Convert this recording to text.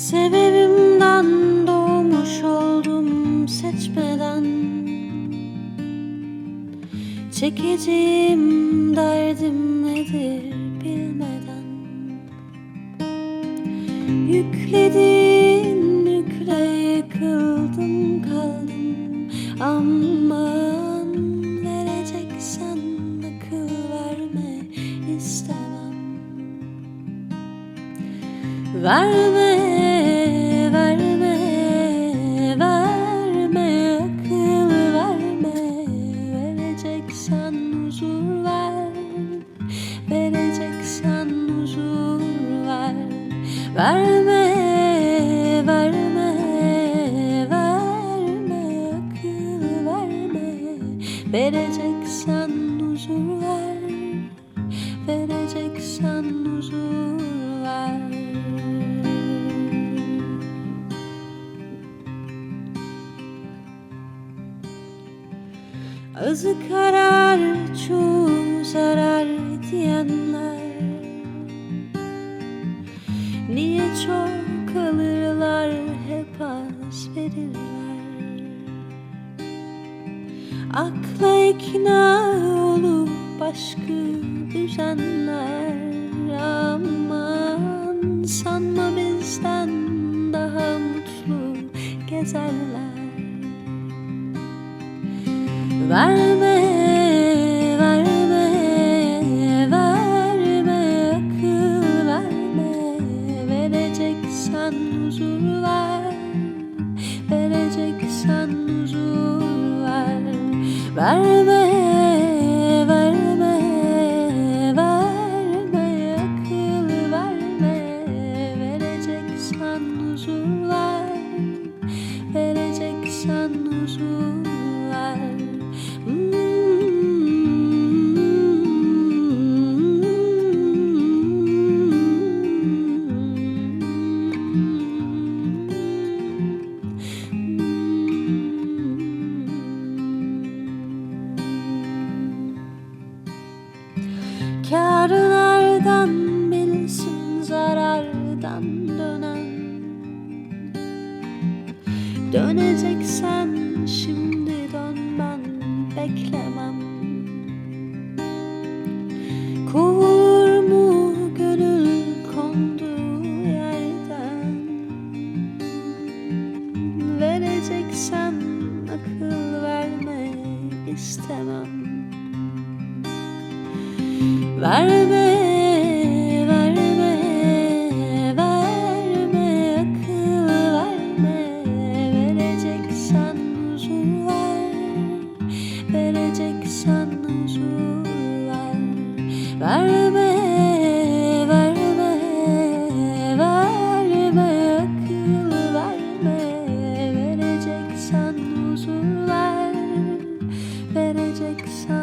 Sebebimden doğmuş oldum seçmeden. Çekeceğim derdim nedir bilmeden. Yüklediğin yükle yıkıldım kaldım. Aman vereceksen akıl verme istemem. Verme, Verme, verme, verme akıl verme. Vereceksen huzur ver, vereceksen huzur ver. Azı karar çoğu zarar diyenler Niye çok alırlar hep az verirler? Akla ikna olup başkı düzenler. Aman sanma bizden daha mutlu gezerler. Verme, vereceksen huzur ver Verme, verme, verme akıl verme. Vereceksen huzur ver, vereceksen huzur beklemem. Kovulur mu gönül konduğu yerden? Vereceksen akıl verme istemem. Verme like.